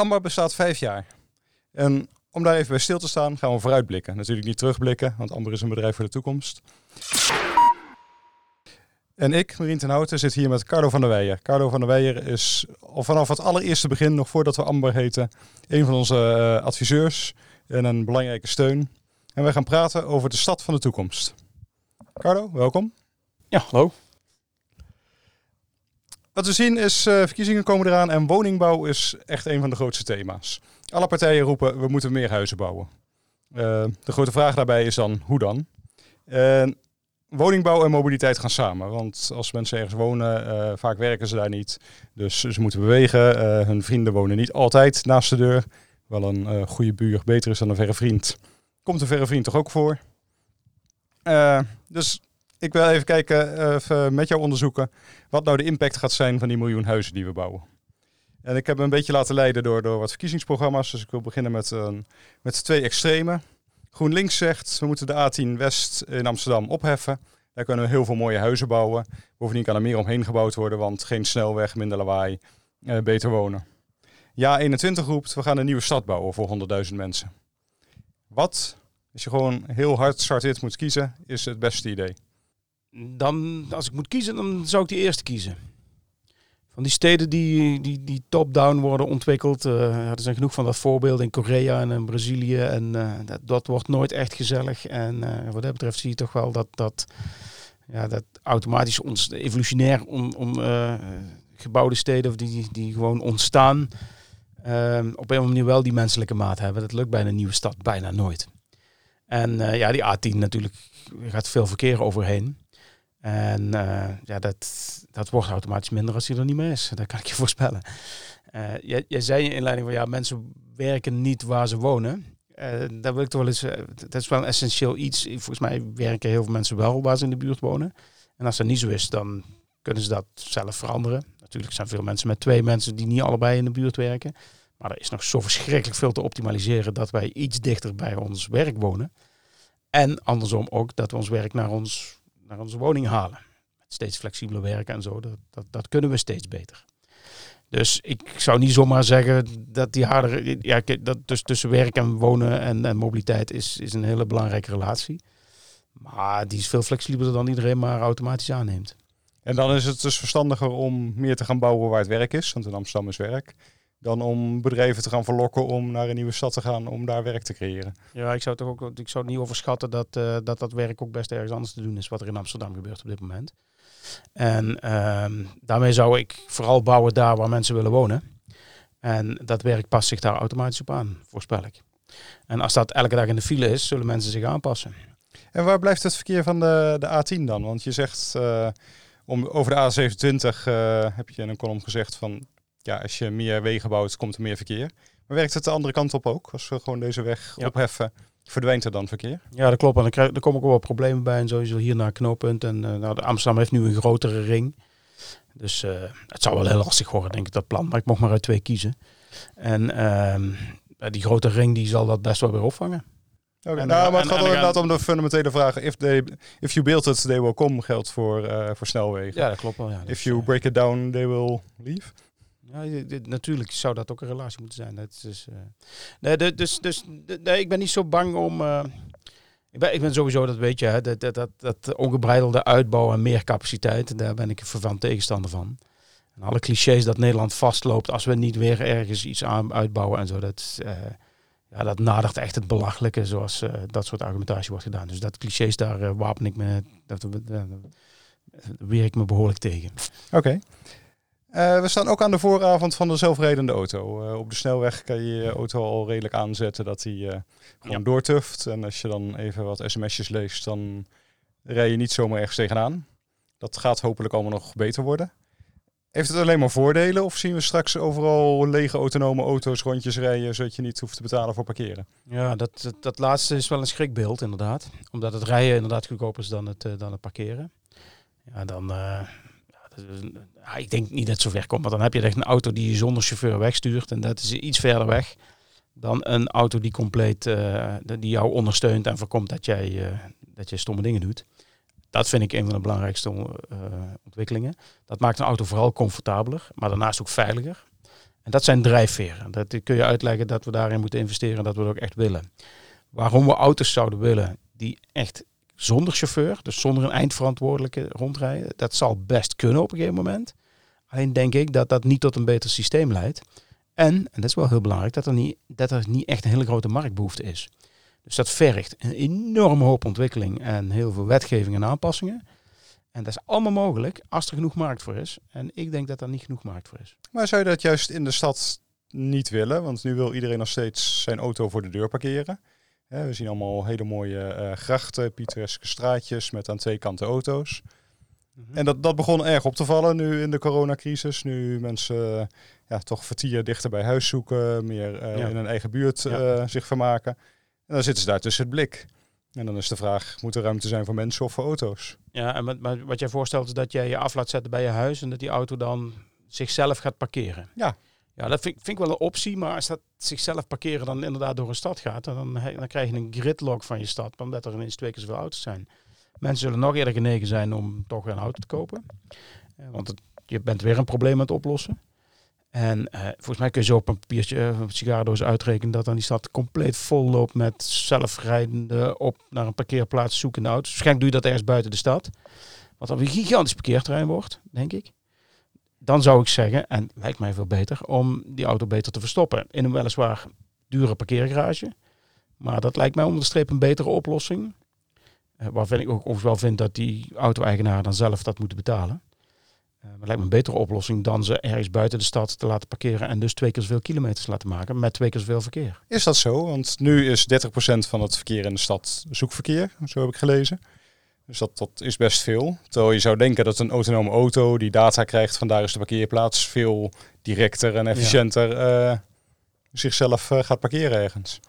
Amber bestaat vijf jaar. En om daar even bij stil te staan, gaan we vooruitblikken. Natuurlijk niet terugblikken, want Amber is een bedrijf voor de toekomst. En ik, Marien ten Houten, zit hier met Carlo van der Weijer. Carlo van der Weijer is vanaf het allereerste begin, nog voordat we Amber heten, een van onze uh, adviseurs en een belangrijke steun. En wij gaan praten over de stad van de toekomst. Carlo, welkom. Ja, hallo. Wat we zien is, uh, verkiezingen komen eraan en woningbouw is echt een van de grootste thema's. Alle partijen roepen, we moeten meer huizen bouwen. Uh, de grote vraag daarbij is dan, hoe dan? Woningbouw en mobiliteit gaan samen. Want als mensen ergens wonen, vaak werken ze daar niet. Dus ze moeten bewegen. hun vrienden wonen niet altijd naast de deur. Wel een goede buur beter is dan een verre vriend. Komt een verre vriend toch ook voor? dus ik wil even kijken, even met jou onderzoeken, wat nou de impact gaat zijn van die miljoen huizen die we bouwen. En ik heb me een beetje laten leiden door, door wat verkiezingsprogramma's. Dus ik wil beginnen met, uh, met twee extreme. GroenLinks zegt, we moeten de A10 West in Amsterdam opheffen. Daar kunnen we heel veel mooie huizen bouwen. Bovendien kan er meer omheen gebouwd worden, want geen snelweg, minder lawaai, uh, beter wonen. Ja 21 roept, we gaan een nieuwe stad bouwen voor 100.000 mensen. Wat, als je gewoon heel hard zwart moet kiezen, is het beste idee? Dan, als ik moet kiezen, dan zou ik die eerste kiezen. Van die steden die, die, die top-down worden ontwikkeld. Uh, er zijn genoeg van dat voorbeelden in Korea en in Brazilië. En uh, dat, wordt nooit echt gezellig. En uh, wat dat betreft zie je toch wel dat, dat, ja, dat automatisch ons evolutionair om, om gebouwde steden die, die gewoon ontstaan. op een of andere manier wel die menselijke maat hebben. Dat lukt bij een nieuwe stad bijna nooit. En ja, die A10 natuurlijk gaat veel verkeer overheen. En uh, ja, dat, dat wordt automatisch minder als hij er niet meer is. Dat kan ik je voorspellen. Uh, jij, zei in inleiding van ja, mensen werken niet waar ze wonen. Uh, daar wil ik toch wel eens. dat is wel een essentieel iets. Volgens mij werken heel veel mensen wel waar ze in de buurt wonen. En als dat niet zo is, dan kunnen ze dat zelf veranderen. Natuurlijk zijn veel mensen met twee mensen die niet allebei in de buurt werken. Maar er is nog zo verschrikkelijk veel te optimaliseren dat wij iets dichter bij ons werk wonen. En andersom ook dat we ons werk naar ons naar onze woning halen. Met steeds flexibeler werken en zo. Dat, dat, dat kunnen we steeds beter. Dus ik zou niet zomaar zeggen dat die harde. Ja, dat dus tussen werk en wonen en, en, mobiliteit is, is een hele belangrijke relatie. Maar die is veel flexibeler dan iedereen maar automatisch aanneemt. En dan is het dus verstandiger om meer te gaan bouwen waar het werk is. Want in Amsterdam is werk dan om bedrijven te gaan verlokken om naar een nieuwe stad te gaan om daar werk te creëren. Ja, ik zou toch ook ik zou niet overschatten dat, uh, dat dat werk ook best ergens anders te doen is wat er in Amsterdam gebeurt op dit moment. En uh, daarmee zou ik vooral bouwen daar waar mensen willen wonen. En dat werk past zich daar automatisch op aan, voorspel ik. En als dat elke dag in de file is, zullen mensen zich aanpassen. En waar blijft het verkeer van de, de A10 dan? Want je zegt uh, om, over de A27 uh, heb je in een column gezegd van ja, als je meer wegen bouwt, komt er meer verkeer. Maar werkt het de andere kant op ook? Als we gewoon deze weg opheffen, verdwijnt er dan verkeer? Ja, dat klopt. En dan, krijg, komen ook wel problemen bij. En sowieso hier naar knooppunt. En uh, nou, de Amsterdam heeft nu een grotere ring. Dus uh, het zou wel heel lastig worden, denk ik, dat plan. Maar ik mocht maar uit twee kiezen. En uh, die grote ring die zal dat best wel weer opvangen. Okay, nou, maar het gaat inderdaad om de fundamentele vraag. If, they, if you build it, they will come geldt voor, uh, voor snelwegen. Ja, dat klopt wel. Ja. If you break it down, they will leave. Ja, natuurlijk zou dat ook een relatie moeten zijn. Is, uh, nee, dus dus nee, ik ben niet zo bang om. Uh, ik, ben, ik ben sowieso, dat weet je, hè, dat, dat, dat, dat ongebreidelde uitbouw en meer capaciteit, daar ben ik een tegenstander van. En alle clichés dat Nederland vastloopt als we niet weer ergens iets aan uitbouwen en zo, dat, uh, ja, dat nadert echt het belachelijke zoals dat soort argumentatie wordt gedaan. Dus dat clichés, daar wapen ik me, dat, dat, weer ik me behoorlijk tegen. Oké. Uh, we staan ook aan de vooravond van de zelfrijdende auto. Uh, op de snelweg kan je je auto al redelijk aanzetten dat hij uh, gewoon ja. doortuft. En als je dan even wat sms'jes leest, dan rij je niet zomaar ergens tegenaan. Dat gaat hopelijk allemaal nog beter worden. Heeft het alleen maar voordelen of zien we straks overal lege autonome auto's rondjes rijden zodat je niet hoeft te betalen voor parkeren? Ja, dat, dat, dat laatste is wel een schrikbeeld inderdaad. Omdat het rijden inderdaad goedkoper is dan het, dan het parkeren. Ja, dan ik denk niet dat het zo ver komt, maar dan heb je echt een auto die je zonder chauffeur wegstuurt. En dat is iets verder weg dan een auto die compleet uh, die jou ondersteunt en voorkomt dat jij, uh, dat je stomme dingen doet. Dat vind ik een van de belangrijkste uh, ontwikkelingen. Dat maakt een auto vooral comfortabeler, maar daarnaast ook veiliger. En dat zijn drijfveren. Dat kun je uitleggen dat we daarin moeten investeren en dat we dat ook echt willen. Waarom we auto's zouden willen die echt zonder chauffeur, dus zonder een eindverantwoordelijke rondrijden, dat zal best kunnen op een gegeven moment. Alleen denk ik dat dat niet tot een beter systeem leidt. En, en dat is wel heel belangrijk, dat er niet, dat er niet echt een hele grote marktbehoefte is. Dus dat vergt een enorme hoop ontwikkeling en heel veel wetgeving en aanpassingen. En dat is allemaal mogelijk als er genoeg markt voor is. En ik denk dat er niet genoeg markt voor is. Maar zou je dat juist in de stad niet willen? Want nu wil iedereen nog steeds zijn auto voor de deur parkeren. We zien allemaal hele mooie uh, grachten, pittoreske straatjes met aan twee kanten auto's. Mhm. En dat, dat begon erg op te vallen nu in de coronacrisis. Nu mensen ja, toch vertier dichter bij huis zoeken, meer uh, in hun eigen buurt zich vermaken. En dan zitten ze daar tussen het blik. En dan is de vraag, moet er ruimte zijn voor mensen of voor auto's? Ja, en wat, wat jij voorstelt is dat jij je af laat zetten bij je huis en dat die auto dan zichzelf gaat parkeren. Ja. Ja, dat vind, vind ik wel een optie, maar als dat zichzelf parkeren dan inderdaad door een stad gaat, dan, dan krijg je een gridlock van je stad, omdat er ineens twee keer zoveel auto's zijn. Mensen zullen nog eerder genegen zijn om toch een auto te kopen. Eh, want het, je bent weer een probleem aan het oplossen. En uh, volgens mij kun je zo op een papiertje, uh, een sigarendoos uitrekenen dat dan die stad compleet vol loopt met zelfrijdende op naar een parkeerplaats zoekende auto's. Waarschijnlijk doe je dat ergens buiten de stad. Wat dan een gigantisch parkeerterrein wordt, denk ik. Dan zou ik zeggen, en lijkt mij veel beter, om die auto beter te verstoppen. In een weliswaar dure parkeergarage. Maar dat lijkt mij onder de streep een betere oplossing. Uh, waarvan ik ook overigens wel vind dat die auto-eigenaar dan zelf dat moet betalen. Uh, lijkt me een betere oplossing dan ze ergens buiten de stad te laten parkeren en dus twee keer zoveel kilometers laten maken met twee keer zoveel verkeer. Is dat zo? Want nu is 30% van het verkeer in de stad zoekverkeer, zo heb ik gelezen. Dus dat, dat is best veel. Terwijl je zou denken dat een autonome auto die data krijgt, vandaar is de parkeerplaats veel directer en efficiënter ja. uh, zichzelf uh, gaat parkeren ergens.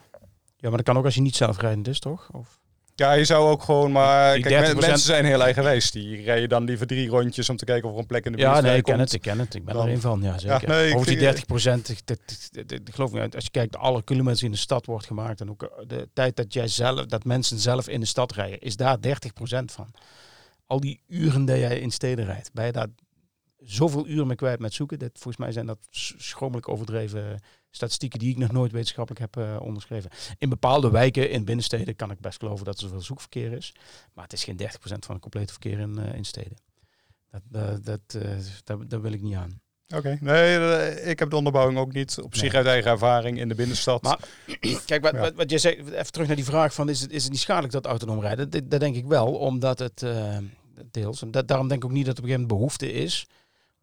Ja, maar dat kan ook als je niet zelfrijdend is, toch? Of? Ja, je zou ook gewoon maar... kijk, mensen zijn heel eigenwijs. Die rijden dan liever drie rondjes om te kijken of er een plek in de buurt Ja, nee, ik ken het, ik ken het. Ik ben er een van, ja zeker. Ja, nee, Over die 30 procent, ik geloof me, als je kijkt, alle kilometers in de stad wordt gemaakt en ook eh, de tijd dat jij zelf, dat mensen zelf in de stad rijden, is daar 30 procent van. Al die uren dat jij in steden rijdt, ben je daar zoveel uren mee kwijt met zoeken. Dat, volgens mij zijn dat schromelijk overdreven statistieken die ik nog nooit wetenschappelijk heb uh, onderschreven. In bepaalde wijken in binnensteden kan ik best geloven dat er zoveel zoekverkeer is. Maar het is geen 30% van het complete verkeer in, uh, in steden. Dat, uh, dat, daar, daar wil ik niet aan. Oké, nee, ik heb de onderbouwing ook niet op zich uit eigen ervaring in de binnenstad. Maar kijk, wat, wat, wat, je zegt, even terug naar die vraag van is het, is het niet schadelijk dat autonoom rijden? Dat, dat denk ik wel, omdat het deels, en dat, daarom denk ik ook niet dat er op een gegeven moment behoefte is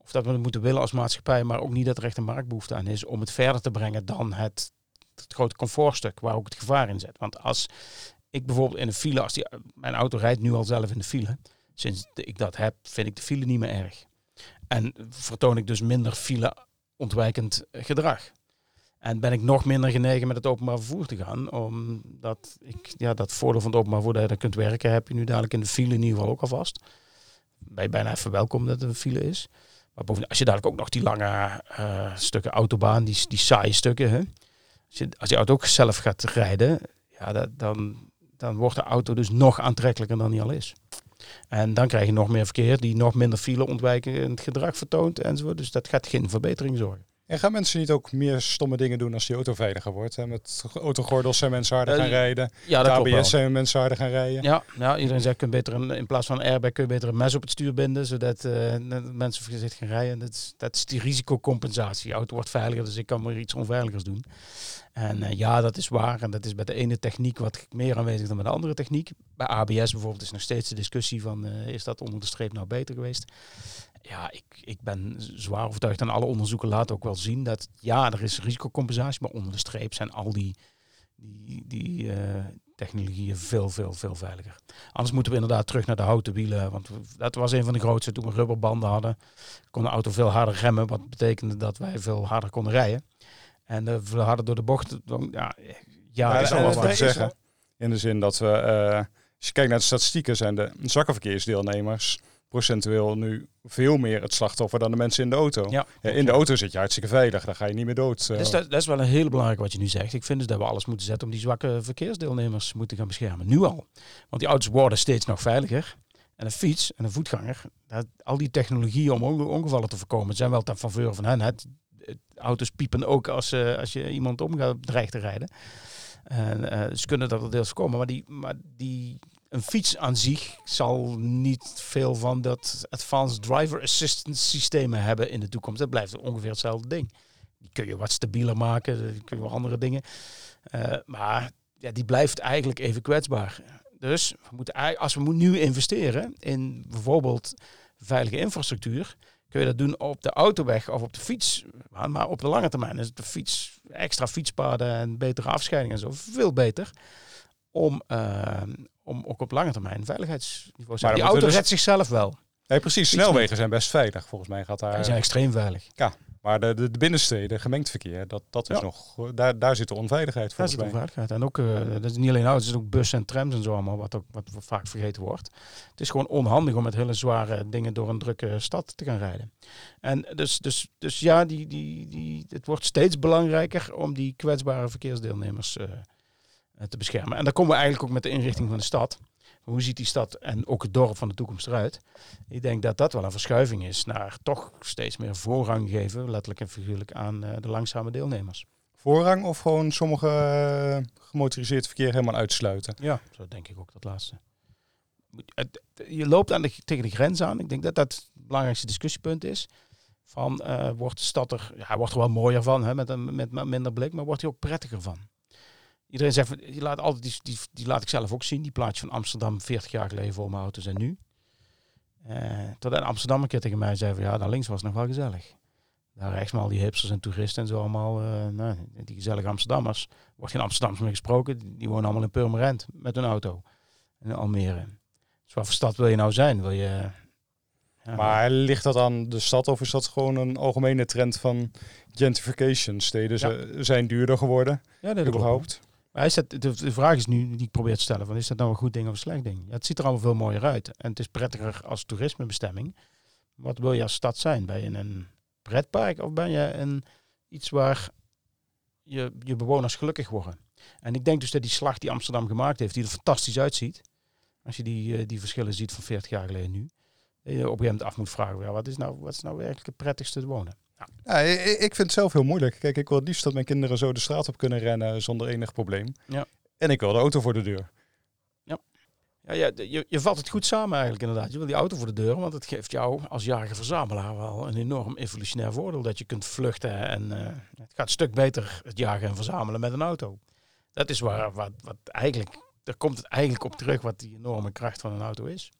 of dat we het moeten willen als maatschappij, maar ook niet dat er echt een marktbehoefte aan is om het verder te brengen dan het, grote comfortstuk waar ook het gevaar in zit. Want als ik bijvoorbeeld in een file, als die, mijn auto rijdt nu al zelf in de file, sinds ik dat heb, vind ik de file niet meer erg. En vertoon ik dus minder file ontwijkend gedrag. En ben ik nog minder genegen met het openbaar vervoer te gaan. Omdat ik ja, dat voordeel van het openbaar vervoer dat je kunt werken, heb je nu dadelijk in de file in ieder geval ook alvast. Ben je bijna even welkom dat er een file is. Als je dadelijk ook nog die lange uh, stukken autobaan, die, die saaie stukken, hè? Als, je, als je auto ook zelf gaat rijden, ja, dan, dan wordt de auto dus nog aantrekkelijker dan die al is. En dan krijg je nog meer verkeer die nog minder file ontwijken in het gedrag vertoont enzovoort. Dus dat gaat geen verbetering zorgen. En gaan mensen niet ook meer stomme dingen doen als die auto veiliger wordt? Hè? Met autogordels zijn mensen harder gaan eh, rijden. Ja, dat ABS zijn mensen harder gaan rijden. Ja, ja iedereen zegt kun beter een, in plaats van een airbag kun je beter een mes op het stuur binden, zodat uh, mensen voorzichtig gaan rijden. Dat is, dat is die risicocompensatie. De auto wordt veiliger, dus ik kan maar iets onveiligers doen. En uh, ja, dat is waar. En dat is bij de ene techniek wat meer aanwezig dan bij de andere techniek. Bij ABS bijvoorbeeld is nog steeds de discussie van is dat onder de streep nou beter geweest? Ja, ik, ik ben zwaar overtuigd en alle onderzoeken laten ook wel zien dat ja, er is risicocompensatie, maar onder de streep zijn al die, die, die uh, technologieën veel, veel, veel veiliger. Anders moeten we inderdaad terug naar de houten wielen, want dat was een van de grootste. Toen we rubberbanden hadden, kon de auto veel harder remmen, wat betekende dat wij veel harder konden rijden. En uh, veel harder door de bocht. Dan, ja, ja, dat is allemaal wat te zeggen. In de zin dat we, uh, als je kijkt naar de statistieken, zijn de zwakke verkeersdeelnemers procentueel nu veel meer het slachtoffer dan de mensen in de auto. Ja, in de auto zit je hartstikke veilig, daar ga je niet meer dood. Dus dat, dat, is wel een heel belangrijk wat je nu zegt. Ik vind dus dat we alles moeten zetten om die zwakke verkeersdeelnemers moeten gaan beschermen. Nu al. Want die auto's worden steeds nog veiliger. En een fiets en een voetganger, dat, al die technologieën om ongevallen te voorkomen, zijn wel ten faveur van hen. Het, auto's piepen ook als, uh, als je iemand om gaat dreigt te rijden. En, uh, ze kunnen dat er deels voorkomen. Maar, die, maar die, een fiets aan zich zal niet veel van dat advanced driver assistance systemen hebben in de toekomst. Dat blijft ongeveer hetzelfde ding. Die kun je wat stabieler maken, die kun je wel andere dingen. Uh, maar ja, die blijft eigenlijk even kwetsbaar. Dus we moeten, als we nu investeren in bijvoorbeeld veilige infrastructuur, kun je dat doen op de autoweg of op de fiets. Maar op de lange termijn is de fiets, extra fietspaden en betere afscheiding en zo veel beter. Om, uh, om ook op lange termijn veiligheidsniveau te Die auto dus... redt zichzelf wel. Nee, precies. Snelwegen zijn best veilig. Volgens mij gaat daar. Die zijn extreem veilig. Ja, maar de, de, de binnensteden, gemengd verkeer, dat, dat is nog, daar, daar zit de onveiligheid voor. Daar zit onveiligheid. En ook, uh, dat is niet alleen auto's, het is ook bussen en trams en zo allemaal, wat ook wat vaak vergeten wordt. Het is gewoon onhandig om met hele zware dingen door een drukke stad te gaan rijden. En dus, dus, dus ja, die, die, die, het wordt steeds belangrijker om die kwetsbare verkeersdeelnemers uh, te beschermen. En daar komen we eigenlijk ook met de inrichting van de stad hoe ziet die stad en ook het dorp van de toekomst eruit? Ik denk dat dat wel een verschuiving is naar toch steeds meer voorrang geven, letterlijk en figuurlijk, aan uh, de langzame deelnemers. Voorrang of gewoon sommige uh, gemotoriseerd verkeer helemaal uitsluiten? Ja, zo denk ik ook dat laatste. Je loopt aan de, tegen de grens aan. Ik denk dat dat het belangrijkste discussiepunt is. Van uh, wordt de stad er, ja, wordt er wel mooier van, hè, met, een, met minder blik, maar wordt hij ook prettiger van? Iedereen zegt, die laat, altijd, die, die, die, laat ik zelf ook zien. Die plaatje van Amsterdam 40 jaar geleden voor mijn auto's en nu. Uh, tot in Amsterdam een keer tegen mij zei van ja, daar links was het nog wel gezellig. Daar rechts maar al die hipsters en toeristen en zo allemaal. Uh, nou, die gezellige Amsterdammers. Wordt geen Amsterdams meer gesproken. Die wonen allemaal in Purmerend met hun auto. In Almere. Dus wat voor stad wil je nou zijn? Wil je... Ja, maar ligt dat aan de stad of is dat gewoon een algemene trend van gentrification? Steden ja. zijn duurder geworden. Ja, dat überhaupt. Maar de, de, vraag is nu die ik probeer te stellen: van, is dat nou een goed ding of een slecht ding? Ja, het ziet er allemaal veel mooier uit. En het is prettiger als toerismebestemming. Wat wil je als stad zijn? Ben je een pretpark of ben je een, iets waar je, je bewoners gelukkig worden? En ik denk dus dat die slag die Amsterdam gemaakt heeft, die er fantastisch uitziet. Als je die, eh, die verschillen ziet van 40 jaar geleden nu. Je op een gegeven moment af moet vragen: wat, is nou, wat is nou werkelijk het prettigste te wonen? Ja, ik vind het zelf heel moeilijk. Kijk, ik wil het liefst dat mijn kinderen zo de straat op kunnen rennen zonder enig probleem. Ja. En ik wil de auto voor de deur. Ja, ja, ja je, je valt het goed samen eigenlijk inderdaad. Je wil die auto voor de deur, want het geeft jou als jarige verzamelaar wel een enorm evolutionair voordeel. Dat je kunt vluchten en uh, het gaat een stuk beter het jagen en verzamelen met een auto. Dat is waar, wat, wat eigenlijk, daar komt het eigenlijk op terug wat die enorme kracht van een auto is.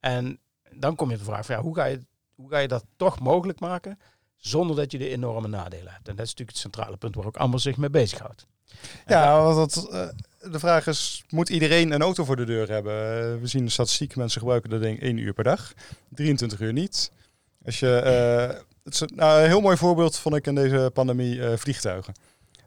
En dan kom je op de vraag van ja, hoe ga je, hoe ga je dat toch mogelijk maken zonder dat je de enorme nadelen hebt. En dat is natuurlijk het centrale punt waar ook Amber zich mee bezighoudt. Ja, want dat, uh, de vraag is, moet iedereen een auto voor de deur hebben? Uh, we zien de statistiek, mensen gebruiken dat ding één uur per dag. 23 uur niet. Als je, uh, het is, nou, een heel mooi voorbeeld vond ik in deze pandemie vliegtuigen.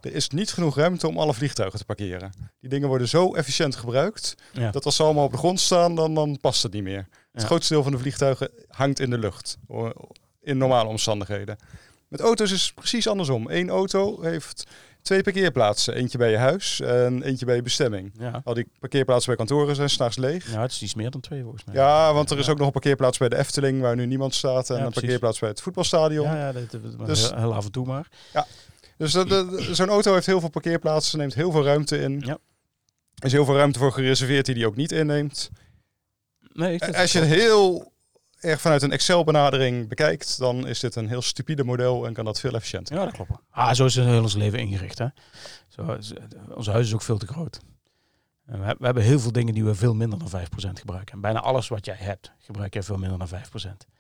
Er is niet genoeg ruimte om alle vliegtuigen te parkeren. Die dingen worden zo efficiënt gebruikt, dat als ze allemaal op de grond staan, dan, dan past het niet meer. Het grootste deel van de vliegtuigen hangt in de lucht in normale omstandigheden. Met auto's is het precies andersom. Eén auto heeft twee parkeerplaatsen. Eentje bij je huis en eentje bij je bestemming. Ja. Al die parkeerplaatsen bij kantoren zijn s'nachts leeg. Ja, het is iets meer dan twee volgens mij. Ja, want er is ook nog een parkeerplaats bij de Efteling waar nu niemand staat. En een parkeerplaats bij het voetbalstadion. Ja, ja dat, dat, dus, heel af en toe maar. Ja, dus zo'n auto heeft heel veel parkeerplaatsen, neemt heel veel ruimte in. Ja. Er is heel veel ruimte voor gereserveerd die die ook niet inneemt. Nee, Als je heel erg vanuit een Excel-benadering bekijkt, dan is dit een heel stupide model en kan dat veel efficiënter. Ja, dat klopt. Ah, zo is het heel ons leven ingericht. Hè? Zo, ons huis is ook veel te groot. We, hebben heel veel dingen die we veel minder dan 5% gebruiken. En bijna alles wat jij hebt, gebruik je veel minder dan 5%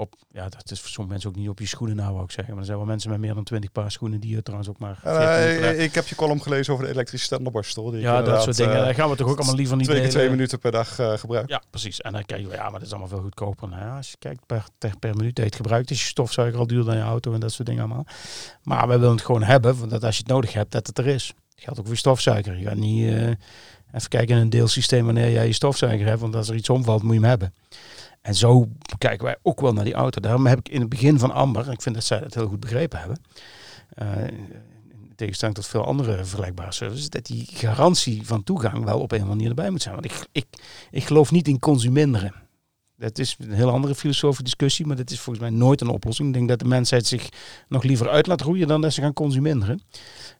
op, ja, dat is voor sommige mensen ook niet op je schoenen nou, wou ik zeggen. Maar er zijn wel mensen met meer dan 20 paar schoenen die je trouwens ook maar... Uh, ik heb je column gelezen over de elektrische standaardborstel. Ja, dat soort dingen. Uh, Daar gaan we toch ook allemaal liever niet Twee minuten per dag uh, gebruiken. Ja, precies. En dan kijk je, ja, maar dat is allemaal veel goedkoper. Nou, ja, als je kijkt per, per minuut dat je het gebruikt, is je stofzuiger al duurder dan je auto en dat soort dingen allemaal. Maar we willen het gewoon hebben, want dat als je het nodig hebt, dat het er is. Dat geldt ook voor je stofzuiger. Je gaat niet even kijken in een deelsysteem wanneer jij je stofzuiger hebt, want als er iets omvalt, moet je hem hebben. En zo kijken wij ook wel naar die auto. Daarom heb ik in het begin van Amber, ik vind dat zij het heel goed begrepen hebben, uh, in tegenstelling tot veel andere vergelijkbare services, dat die garantie van toegang wel op een of andere manier erbij moet zijn. Want ik, ik, ik geloof niet in consuminderen. Dat is een heel andere filosofische discussie, maar dat is volgens mij nooit een oplossing. Ik denk dat de mensheid zich nog liever uit laat roeien dan dat ze gaan consumeren.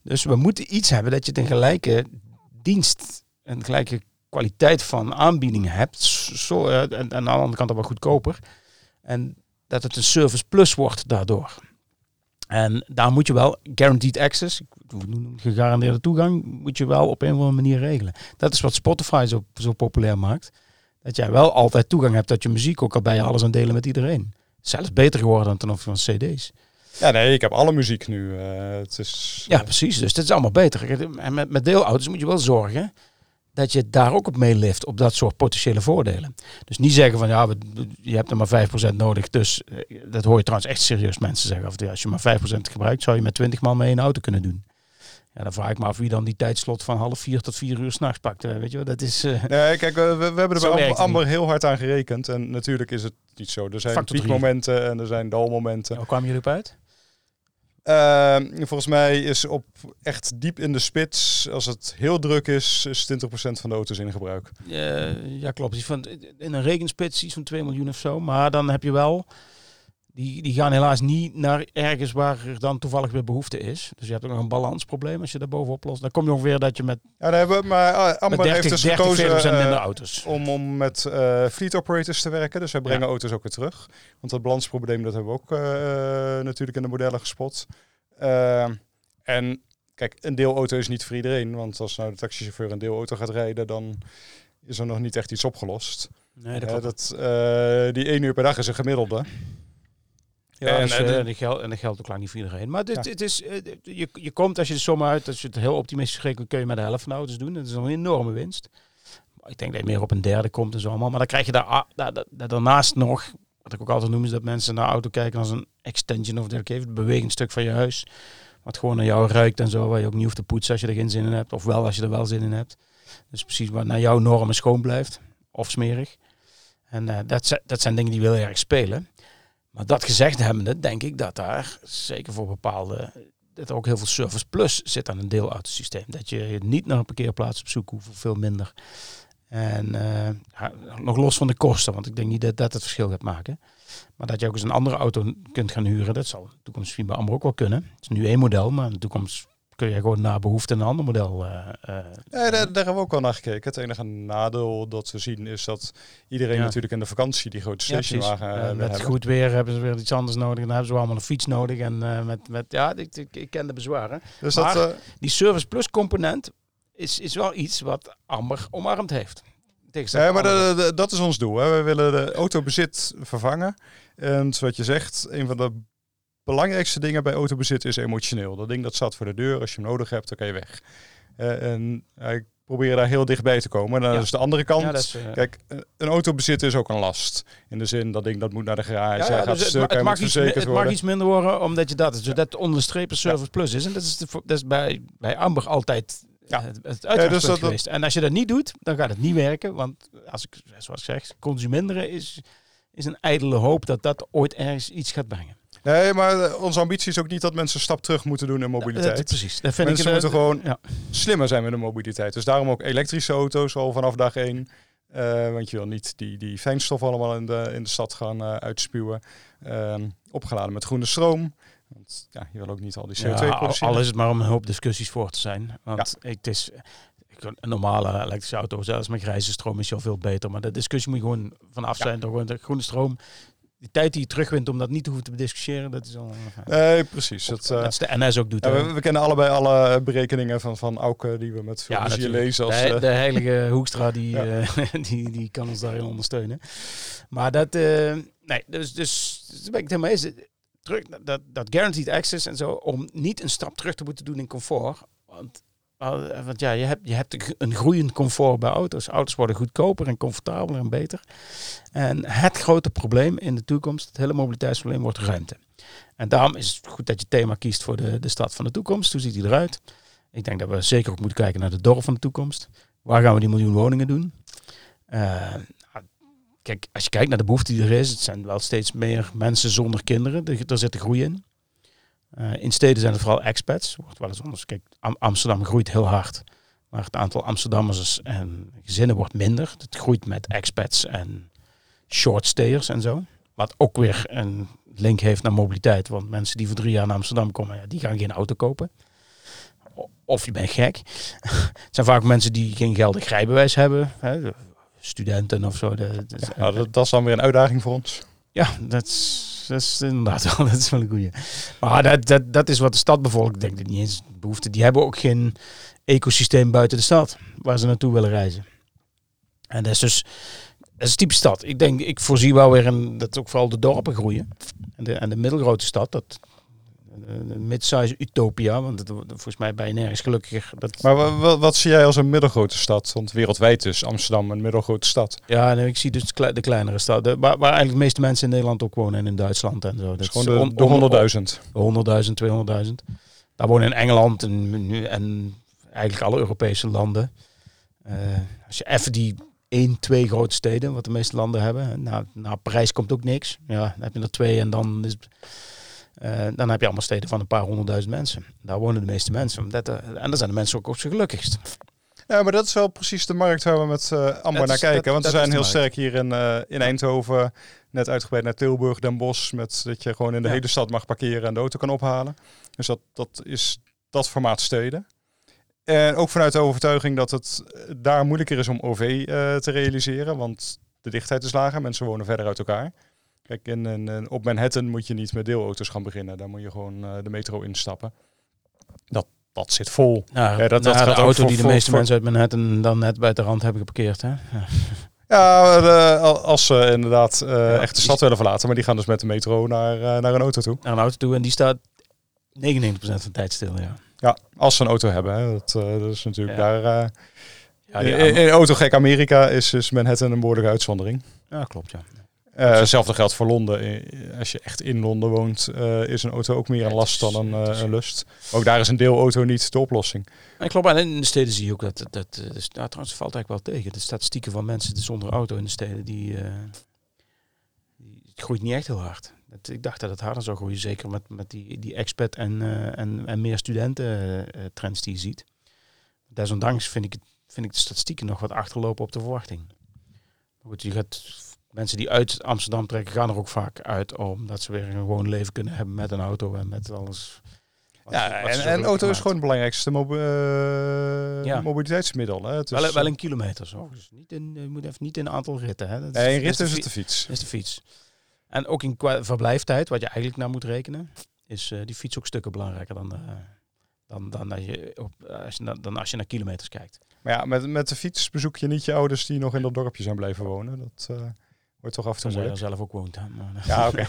Dus we moeten iets hebben dat je een gelijke dienst en gelijke kwaliteit van aanbiedingen hebt. Zo, uh, en, en, aan de andere kant ook wel goedkoper. En dat het een service plus wordt daardoor. En daar moet je wel guaranteed access, gegarandeerde toegang, moet je wel op een of andere manier regelen. Dat is wat Spotify zo, zo populair maakt. Dat jij wel altijd toegang hebt tot je muziek, ook al bij je alles aan delen met iedereen. Zelfs beter geworden dan ten opzichte van cd's. Ja, nee, ik heb alle muziek nu. Uh, het is, ja, precies. Dus het is allemaal beter. En met, met deelauto's moet je wel zorgen dat je daar ook op meelift, op dat soort potentiële voordelen. Dus niet zeggen van ja, je hebt er maar 5% nodig. Dus eh, dat hoor je trouwens echt serieus mensen zeggen. Of als je maar 5% gebruikt, zou je met 20 man mee een auto kunnen doen. Ja, dan vraag ik me af wie dan die tijdslot van half vier tot vier uur s'nachts pakt. Eh, weet je wel, dat is... Uh, nee, kijk, we, we hebben er bij Amber heel hard aan gerekend. En natuurlijk is het niet zo. Er zijn piekmomenten en er zijn dalmomenten. Hoe kwamen jullie op uit? Uh, volgens mij is op echt diep in de spits, als het heel druk is, is 20% van de auto's in gebruik. Ja, klopt. In een regenspits iets van 2 miljoen of zo. Maar dan heb je wel, die, die gaan helaas niet naar ergens waar er dan toevallig weer behoefte is. Dus je hebt ook nog een balansprobleem als je daar bovenop lost. Dan kom je ongeveer dat je met, ja, hebben, maar uh, Amber met 30, heeft dus 30, gekozen, minder auto's. Om, om met uh, fleet operators te werken. Dus wij brengen auto's ook weer terug. Want dat balansprobleem dat hebben we ook natuurlijk in de modellen gespot. en kijk, een deelauto is niet voor iedereen. Want als nou de taxichauffeur een deelauto gaat rijden, dan is er nog niet echt iets opgelost. Nee, dat, dat die één uur per dag is een gemiddelde. Ja, en, dus, en, dat geldt, en dat geldt ook lang niet voor iedereen. Maar dit, het is, je, je komt als je de som uit, als je het heel optimistisch rekent, kun je met de helft van de auto's doen. Dat is een enorme winst. Ik denk dat je meer op een derde komt en zo allemaal. Maar dan krijg je daar, daar, daar, daarnaast nog, wat ik ook altijd noem, is dat mensen naar auto kijken als een extension of dergelijke. Het bewegend stuk van je huis. Wat gewoon naar jou ruikt en zo, waar je ook niet hoeft te poetsen als je er geen zin in hebt. Of wel als je er wel zin in hebt. Dus precies wat naar jouw normen schoon blijft. Of smerig. En uh, dat, dat zijn dingen die heel erg spelen. Maar dat gezegd hebbende, denk ik dat daar zeker voor bepaalde. dat er ook heel veel service plus zit aan een deelautosysteem. Dat je niet naar een parkeerplaats op zoek hoeft, veel minder. En uh, nog los van de kosten, want ik denk niet dat dat het verschil gaat maken. Maar dat je ook eens een andere auto kunt gaan huren, dat zal in de toekomst misschien bij Amber ook wel kunnen. Het is nu één model, maar in de toekomst kun je gewoon naar behoefte een ander model. Uh, ja, daar, daar, hebben we ook wel naar gekeken. Het enige nadeel dat we zien is dat iedereen natuurlijk in de vakantie die grote stationwagen ja, uh, Met hebben. goed weer hebben ze weer iets anders nodig. Dan hebben ze allemaal een fiets nodig. En met, met ja, ik, ik, ik ken de bezwaren. Dus maar dat, die Service Plus component is, is wel iets wat Amber omarmd heeft. Ja, maar dat is ons doel. Hè. We willen de autobezit vervangen. En zoals je zegt, een van de belangrijkste dingen bij autobezit is emotioneel. Dat ding dat staat voor de deur. Als je hem nodig hebt, dan kan je weg. Uh, en uh, ik probeer daar heel dichtbij te komen. En dan is de andere kant. is, uh... Kijk, een autobezit is ook een last. In de zin dat ding dat moet naar de garage. Ja, gaat dus stuk, het, mag iets, het mag iets minder worden, omdat je dat, dus dat onderstrepen service plus is. En dat is, de, dat is bij, bij Amber altijd ja. het, het uitgangspunt dus geweest. En als je dat niet doet, dan gaat het niet werken. Want als ik, zoals ik zeg, consuminderen is, is een ijdele hoop dat dat ooit ergens iets gaat brengen. Nee, maar eh, onze ambitie is ook niet dat mensen een stap terug moeten doen in mobiliteit. Precies. Dat vind mensen ik, moeten gewoon ja. slimmer zijn met de mobiliteit. Dus daarom ook elektrische auto's al vanaf dag één. Uh, want je wil niet die, die fijnstof allemaal in de, in de stad gaan uh, uitspuwen. Uh, opgeladen met groene stroom. Want ja, je wil ook niet al die CO2 ja, produceren. Al is het maar om een hoop discussies voor te zijn. Want ja. het is een normale elektrische auto, zelfs met grijze stroom, is al veel beter. Maar de discussie moet je gewoon vanaf zijn. Ja. Door gewoon de groene stroom die tijd die je terugwint om dat niet te hoeven te discussiëren, dat is al. Nee, precies. Dat, uh, dat is de NS ook doet. Ja, we, we, kennen allebei alle berekeningen van, van Auke die we met veel ja, plezier lezen. Als, de, de heilige Hoekstra die, ja. uh, die, die kan ons daarin ondersteunen. Maar dat, uh, nee, dus, dus, dus ben ik het helemaal eens. Terug, dat, dat guaranteed access en zo, om niet een stap terug te moeten doen in comfort. Want want ja, je hebt, je hebt een groeiend comfort bij auto's. Auto's worden goedkoper en comfortabeler en beter. En het grote probleem in de toekomst, het hele mobiliteitsprobleem, wordt ruimte. En daarom is het goed dat je thema kiest voor de, de stad van de toekomst. Hoe ziet die eruit? Ik denk dat we zeker ook moeten kijken naar de dorp van de toekomst. Waar gaan we die miljoen woningen doen? Uh, kijk, als je kijkt naar de behoefte die er is, het zijn wel steeds meer mensen zonder kinderen. Er, er zit groei in. Uh, in steden zijn het vooral expats. Wordt wel eens anders. Kijk, Am Amsterdam groeit heel hard. Maar het aantal Amsterdammers en gezinnen wordt minder. Het groeit met expats en shortstayers en zo. Wat ook weer een link heeft naar mobiliteit. Want mensen die voor drie jaar naar Amsterdam komen, ja, die gaan geen auto kopen. Of je bent gek. het zijn vaak mensen die geen geldig rijbewijs hebben. Hè, de studenten of zo. Nou, dat, dat is dan weer een uitdaging voor ons. ja, dat is, dat is inderdaad wel, dat is wel een goeie. Maar dat, dat, dat is wat de stadbevolking denkt. Ik niet eens behoefte. Die hebben ook geen ecosysteem buiten de stad waar ze naartoe willen reizen. En dat is dus dat is type stad. Ik denk, ik voorzie wel weer een, dat ook vooral de dorpen groeien. En de, en de middelgrote stad, dat de mid-size utopia, want het, volgens mij ben je nergens gelukkiger. Dat, Maar wa- wa- wat, zie jij als een middelgrote stad? Want wereldwijd is Amsterdam een middelgrote stad. ja, nee, ik zie dus de kle- de kleinere steden, waar, waar eigenlijk de meeste mensen in Nederland ook wonen en in Duitsland en zo. Dat is gewoon on- de, de on- 100.000. 100.000, 200.000. Daar wonen in Engeland en, nu- en eigenlijk alle Europese landen. Eh, als je even die één, twee grote steden, wat de meeste landen hebben. Nou, na Parijs komt ook niks. Ja, dan heb je er twee en dan is eh, dan heb je allemaal steden van een paar honderdduizend mensen. Daar wonen de meeste mensen. Dat, eh, en dan zijn de mensen ook op zijn gelukkigst. Ja, maar dat is wel precies de markt waar we met eh Amber naar is- kijken. dat- want we zijn heel sterk hier in, in Eindhoven. Net uitgebreid naar Tilburg, Den Bosch. Met dat je gewoon in de Ja. hele stad mag parkeren en de auto kan ophalen. Dus dat, dat is dat formaat steden. En ook vanuit de overtuiging dat het daar moeilijker is om OV te realiseren. Want de dichtheid is lager. Mensen wonen verder uit elkaar. Kijk, in, op Manhattan moet je niet met deelauto's gaan beginnen. Daar moet je gewoon eh, de metro instappen. Dat, dat zit vol. Nou, Ja, dat- dat nou, gaat de ook auto voor- die de meeste voor- mensen uit Manhattan dan net bij de rand hebben geparkeerd. Hè? Ja. Ja, eh, al- als ze inderdaad eh, Ja, echt de stad willen verlaten, maar die gaan dus met de metro naar, naar een auto toe. Naar een auto toe en die staat 99% van de tijd stil. Ja, Ja, als ze een auto hebben. Hè. Dat, dat is natuurlijk Ja. daar. ja, in autogek Amerika is, is Manhattan een behoorlijke uitzondering. ja klopt. Ja. Eh, hetzelfde geldt voor Londen. Eh, Als je echt in Londen woont, eh, is een auto ook meer een last dan een, een lust. Ook daar is een deelauto niet de oplossing. En klopt, en in de steden zie je ook dat, dat, dat nou, trouwens valt eigenlijk wel tegen. De statistieken van mensen zonder auto in de steden, die, die het groeit niet echt heel hard. Ik dacht dat het harder zou groeien, zeker met, met die, die expat en, en, en meer studenten trends die je ziet. Desondanks vind ik, vind ik de statistieken nog wat achterlopen op de verwachting. Goed, je gaat, mensen die uit Amsterdam trekken, gaan er ook vaak uit omdat ze weer een gewoon leven kunnen hebben met een auto en met alles. wat- Ja, wat en, en auto is gewoon het belangrijkste mobi- eh, Ja. mobiliteitsmiddel. Hè. Het is, Wel, wel in kilometers hoor. Dus niet in, je moet even niet in een aantal ritten. Hè. Dat nee, in dat rit de is het de fiets. is de fiets. En ook in verblijftijd, wat je eigenlijk naar moet rekenen, is eh, die fiets ook stukken belangrijker dan, eh, dan, dan, als je op, als je, dan als je naar kilometers kijkt. Maar ja, met, met de fiets bezoek je niet je ouders die nog in dat dorpje zijn blijven wonen. Dat wordt toch af en toe moeilijk. zelf ook woont. Hè. Maar, Ja, oké.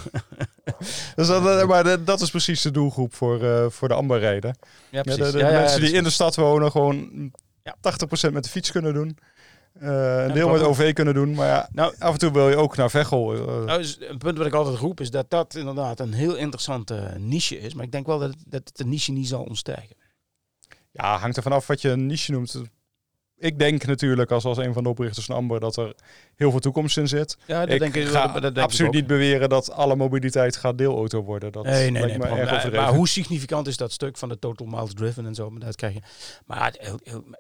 dus dat, eh, maar de- dat is precies de doelgroep voor, eh, voor de amberrijden. ja, Ja, precies. de de Ja, ja, mensen ja, die dus- in de stad wonen gewoon Ja. 80% met de fiets kunnen doen. Eh, een Ja, deel met. OV kunnen doen. Maar ja, Nou, af en toe wil je ook naar Veghel. Nou, is een punt wat ik altijd roep is dat dat inderdaad een heel interessante niche is. Maar ik denk wel dat het, dat het de niche niet zal ontstijgen. ja, hangt er vanaf wat je een niche noemt. Ik denk natuurlijk als, als een van de oprichters van Amber dat er heel veel toekomst in zit. Ja, dat ik denk ik, ga dat, dat denk absoluut ik niet beweren dat alle mobiliteit gaat deelauto worden. Dat Nee, nee, nee. me maar- hoe significant is dat stuk van de total miles driven en zo? Maar dat krijg je. Maar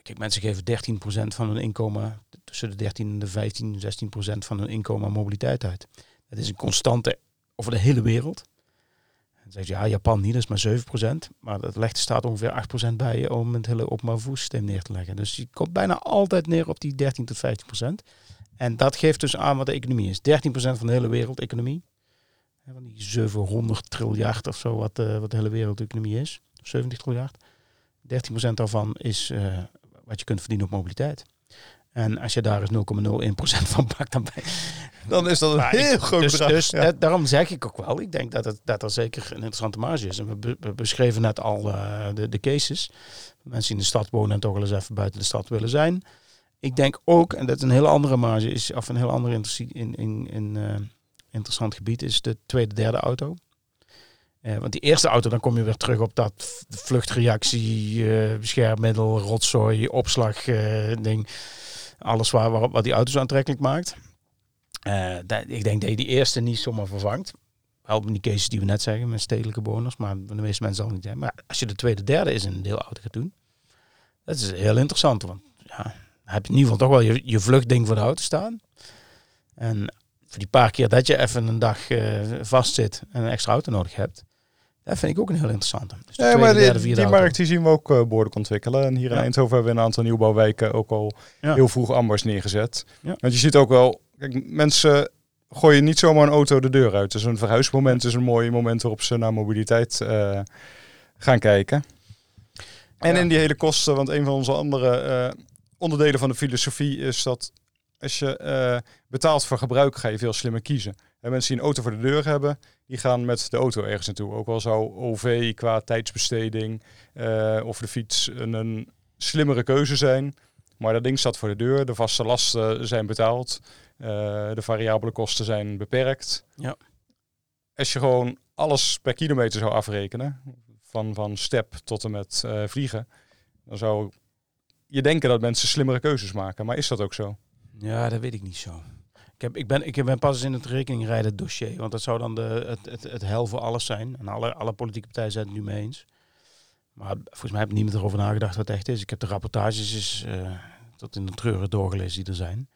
kijk, mensen geven 13% van hun inkomen, tussen de 13 en de 15, 16% van hun inkomen aan mobiliteit uit. Dat is een constante over de hele wereld. Dan zeg je, ja, Japan niet, dat is maar 7%. Maar dat legt de staat ongeveer 8% bij je om het hele openbaar vervoerssysteem neer te leggen. Dus je komt bijna altijd neer op die 13 tot 15%. En dat geeft dus aan wat de economie is. 13% van de hele wereldeconomie. Van die 700 triljard of zo, wat, eh, wat de hele wereldeconomie is. 70 triljard. 13% daarvan is eh, wat je kunt verdienen op mobiliteit. En als je daar eens 0,01% van pakt, dan. Dan is dat een Maar ik- heel groot Dus, bedrag. dus Ja. dat- daarom zeg ik ook wel, ik denk dat, het, dat er zeker een interessante marge is. En we, be- we beschreven net al eh, de, de cases. Mensen die in de stad wonen en toch wel eens even buiten de stad willen zijn. Ik denk ook, en dat is een hele andere marge is, of een heel ander in, in, in, eh, interessant gebied, is de tweede, derde auto. Eh, want die eerste auto, dan kom je weer terug op dat vluchtreactie, beschermmiddel, rotzooi, opslag, ding. Alles waar, wat die auto's aantrekkelijk maakt. Eh, dat- ik denk dat je die eerste niet zomaar vervangt. Wel in die cases die we net zeggen, met stedelijke bewoners. Maar de meeste mensen zal niet zijn. Maar als je de tweede, derde is in een deelauto gaat doen. Dat is heel interessant. Want ja, dan heb je in ieder geval toch wel je, je vluchtding voor de auto staan. En voor die paar keer dat je even een dag uh, vastzit en een extra auto nodig hebt. Dat vind ik ook een heel interessante. Dus ja, maar die, die markt die zien we ook uh, behoorlijk ontwikkelen. En hier in Eindhoven hebben we een aantal nieuwbouwwijken ook al heel vroeg ambers neergezet. Want je ziet ook wel, kijk, mensen gooien niet zomaar een auto de deur uit. Dus een verhuismoment is een mooi moment waarop ze naar mobiliteit uh, gaan kijken. En in die hele kosten, want een van onze andere onderdelen van de filosofie is dat als je betaalt voor gebruik, ga je veel slimmer kiezen. En mensen die een auto voor de deur hebben, die gaan met de auto ergens naartoe. Ook al zou OV qua tijdsbesteding uh, of de fiets een, een, slimmere keuze zijn. Maar dat ding staat voor de deur, de vaste lasten zijn betaald, uh, de variabele kosten zijn beperkt. Ja. Als je gewoon alles per kilometer zou afrekenen, van, van step tot en met vliegen, dan zou je denken dat mensen slimmere keuzes maken. Maar is dat ook zo? Ja, dat weet ik niet zo. Ik, heb, ik, ben, ik ben pas in het rekeningrijden dossier. Want dat zou dan de, het, het, het hel voor alles zijn. En alle, alle politieke partijen zijn het nu mee eens. Maar volgens mij heb niemand erover nagedacht wat het echt is. Ik heb de rapportages eens, uh, tot in de treuren doorgelezen die er zijn.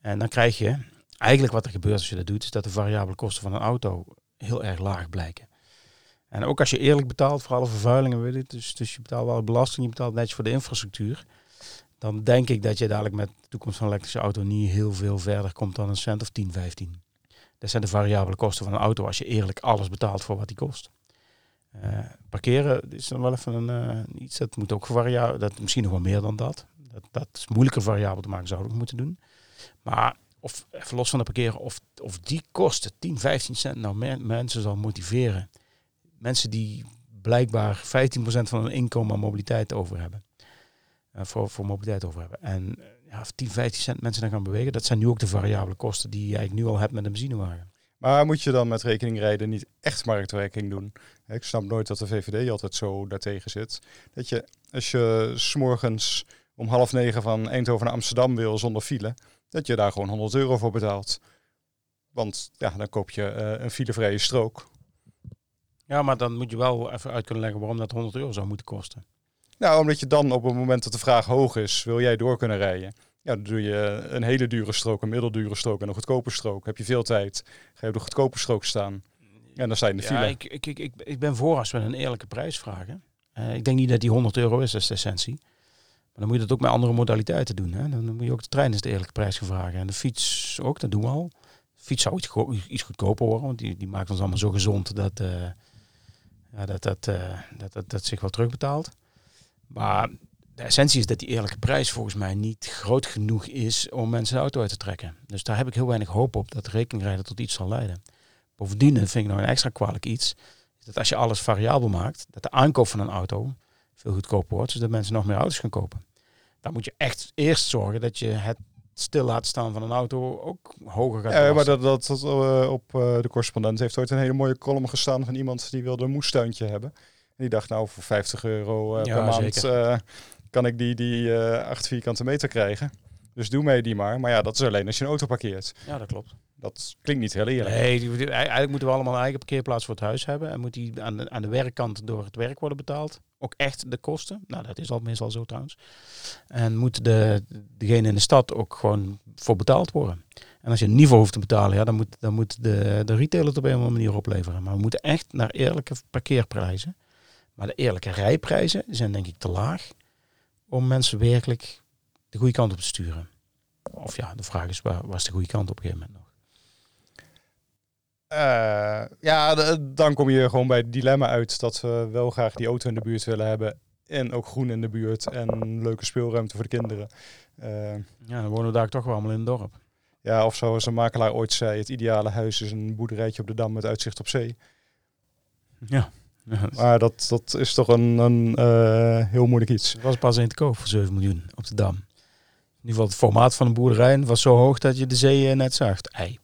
En dan krijg je, eigenlijk wat er gebeurt als je dat doet, is dat de variabele kosten van een auto heel erg laag blijken. En ook als je eerlijk betaalt voor alle vervuilingen, je, dus, dus je betaalt wel belasting, je betaalt netjes voor de infrastructuur dan denk ik dat je dadelijk met de toekomst van een elektrische auto niet heel veel verder komt dan een cent of 10, 15. Dat zijn de variabele kosten van een auto als je eerlijk alles betaalt voor wat die kost. Uh, parkeren is dan wel even een, uh, iets dat moet ook variabel, dat misschien nog wel meer dan dat. Dat, dat is moeilijker variabel te maken, zouden we moeten doen. Maar of even los van de parkeren, of, of die kosten 10, 15 cent nou mensen zal motiveren. Mensen die blijkbaar 15% van hun inkomen aan mobiliteit over hebben. Eh, voor, voor mobiliteit over hebben. En eh, ja, 10, 15 cent mensen dan gaan bewegen, dat zijn nu ook de variabele kosten die je eigenlijk nu al hebt met een benzinewagen. Maar moet je dan met rekening rijden niet echt marktwerking doen? Ik snap nooit dat de VVD altijd zo daartegen zit. Dat je, als je s'morgens om half negen van Eindhoven naar Amsterdam wil zonder file, dat je daar gewoon 100 euro voor betaalt. Want ja, dan koop je uh, een filevrije strook. Ja, maar dan moet je wel even uit kunnen leggen waarom dat 100 euro zou moeten kosten. Nou, omdat je dan op het moment dat de vraag hoog is, wil jij door kunnen rijden. Ja, dan doe je een hele dure strook, een middeldure strook en een goedkope strook. Heb je veel tijd, ga je op de goedkope strook staan. En dan zijn de file. Ja, ik, ik, ik, ik ben voor als we een eerlijke prijs vragen. Uh, ik denk niet dat die 100 euro is, dat is de essentie. Maar dan moet je dat ook met andere modaliteiten doen. Hè? Dan moet je ook de trein eens de eerlijke prijs gaan vragen. En de fiets ook, dat doen we al. De fiets zou iets, iets goedkoper worden, want die, die maakt ons allemaal zo gezond dat, uh, ja, dat, dat, uh, dat, dat, dat zich wel terugbetaalt. Maar de essentie is dat die eerlijke prijs volgens mij niet groot genoeg is om mensen de auto uit te trekken. Dus daar heb ik heel weinig hoop op dat rekeningrijden tot iets zal leiden. Bovendien vind ik nou een extra kwalijk iets, dat als je alles variabel maakt, dat de aankoop van een auto veel goedkoper wordt, zodat mensen nog meer auto's gaan kopen. Dan moet je echt eerst zorgen dat je het stil laten staan van een auto ook hoger gaat Ja, maar dat, dat, dat uh, op uh, de correspondent heeft ooit een hele mooie column gestaan van iemand die wilde een moestuintje hebben die dacht, nou, voor 50 euro uh, per maand uh, kan ik die, die uh, 8 vierkante meter krijgen. Dus doe mij die maar. Maar ja, dat is alleen als je een auto parkeert. Ja, dat klopt. Dat klinkt niet heel eerlijk. Nee, die, eigenlijk moeten we allemaal een eigen parkeerplaats voor het huis hebben. En moet die aan de, aan de werkkant door het werk worden betaald. Ook echt de kosten. Nou, dat is al meestal zo trouwens. En moet de, degene in de stad ook gewoon voor betaald worden. En als je een niveau hoeft te betalen, ja, dan moet, dan moet de, de retailer het op een of andere manier opleveren. Maar we moeten echt naar eerlijke parkeerprijzen. Maar de eerlijke rijprijzen zijn denk ik te laag om mensen werkelijk de goede kant op te sturen. Of ja, de vraag is, waar was de goede kant op een gegeven moment nog? Uh, ja, dan kom je gewoon bij het dilemma uit dat we wel graag die auto in de buurt willen hebben. En ook groen in de buurt en leuke speelruimte voor de kinderen. Uh, ja, dan wonen we daar toch wel allemaal in het dorp. Ja, of zoals een makelaar ooit zei, het ideale huis is een boerderijtje op de Dam met uitzicht op zee. Ja. Maar dat, dat is toch een, een uh, heel moeilijk iets. Het was pas in te koop voor 7 miljoen op de Dam. In ieder geval het formaat van een boerderij was zo hoog dat je de zee net zag. Ei.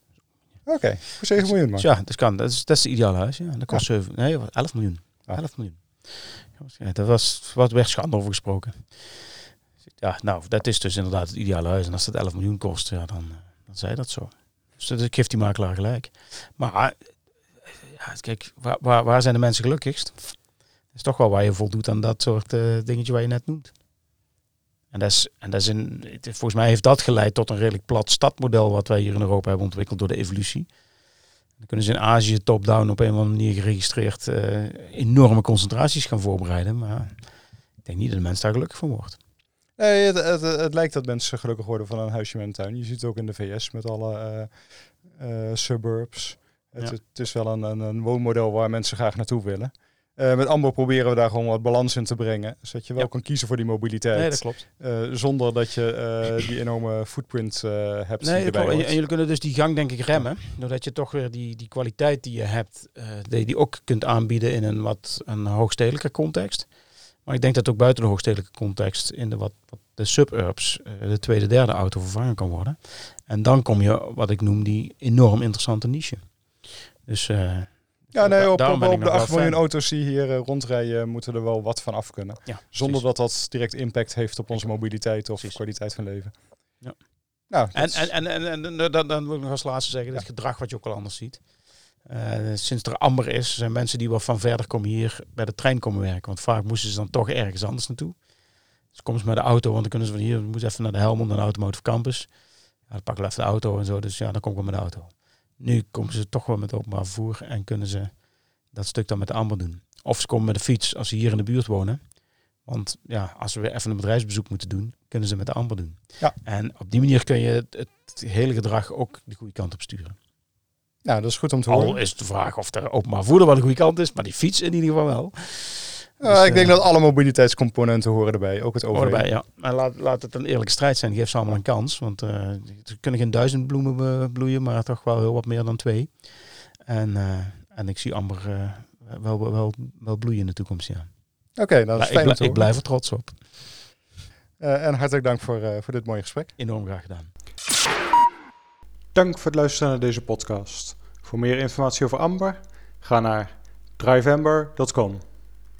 Oké, okay, voor 7 miljoen man. Ja, dat kan. Dat is, dat is het ideale huis. Ja. Dat kost ja. 7, nee, 11 miljoen. Ja. 11 miljoen. Ja, dat was wat werd schande over gesproken. Ja, nou, dat is dus inderdaad het ideale huis. En als dat 11 miljoen kost, ja, dan, dan zei dat zo. Dus dat geeft die makelaar gelijk. Maar kijk, waar, waar, waar, zijn de mensen gelukkigst? Dat is toch wel waar je voldoet aan dat soort uh, dingetje waar je net noemt. En, dat is, en dat is een, volgens mij heeft dat geleid tot een redelijk plat stadmodel wat wij hier in Europa hebben ontwikkeld door de evolutie. Dan kunnen ze in Azië top-down op een of andere manier geregistreerd eh, enorme concentraties gaan voorbereiden. Maar ik denk niet dat de mens daar gelukkig van wordt. Nee, het, het, lijkt dat mensen gelukkig worden van een huisje met een tuin. Je ziet het ook in de VS met alle eh, suburbs. Het, Ja. het is wel een, een, een woonmodel waar mensen graag naartoe willen. Eh, met Amber proberen we daar gewoon wat balans in te brengen. Zodat je wel Ja. kan kiezen voor die mobiliteit. Nee, dat klopt. eh, zonder dat je eh, die enorme footprint hebt Nee, die. En, jullie kunnen dus die gang denk ik remmen. Doordat je toch weer die, die kwaliteit die je hebt, je die ook kunt aanbieden in een wat een hoogstedelijke context. Maar ik denk dat ook buiten de hoogstedelijke context in de wat, wat de suburbs de tweede, derde auto vervangen kan worden. En dan kom je wat ik noem die enorm interessante niche. Dus eh, Ja, nee, op, de nog wel 8 miljoen fan. auto's die hier eh, rondrijden, moeten er wel wat van af kunnen. Ja, Zonder precies. dat dat direct impact heeft op onze mobiliteit of Precies. kwaliteit van leven. Ja. Nou, dat En, is- en, en, en, en, dan, dan wil ik nog als laatste zeggen, het gedrag wat je ook al anders ziet. Eh, sinds er amber is, zijn mensen die wel van verder komen hier bij de trein komen werken. Want vaak moesten ze dan toch ergens anders naartoe. Dus komen ze met de auto, want dan kunnen ze van hier, moeten even naar de Helmond, naar de Automotive Campus. Ja, dan pakken we even de auto en zo, dus ja, dan kom ik wel met de auto. Nu komen ze toch wel met openbaar vervoer en kunnen ze dat stuk dan met de amber doen. Of ze komen met de fiets als ze hier in de buurt wonen. Want ja, als we weer even een bedrijfsbezoek moeten doen, kunnen ze met de amber doen. Ja. En op die manier kun je het, het hele gedrag ook de goede kant op sturen. nou, dat is goed om te Al horen. is de vraag of de openbaar vervoer wel de goede kant is, maar die fiets in ieder geval wel. Ja, Dus, ik denk eh, dat alle mobiliteitscomponenten horen erbij. Ook het OV. erbij, ja. Maar laat, laat het een eerlijke strijd zijn. Geef ze allemaal een kans. Want eh, er kunnen geen duizend bloemen eh, bloeien, maar toch wel heel wat meer dan twee. En, eh, en ik zie Amber eh, wel, wel, wel, wel bloeien in de toekomst, ja. Oké, dat is ik, fijn ik horen. blijf er trots op. Eh, en hartelijk dank voor, eh, voor dit mooie gesprek. Enorm graag gedaan. Dank voor het luisteren naar deze podcast. Voor meer informatie over Amber, ga naar drivember.com.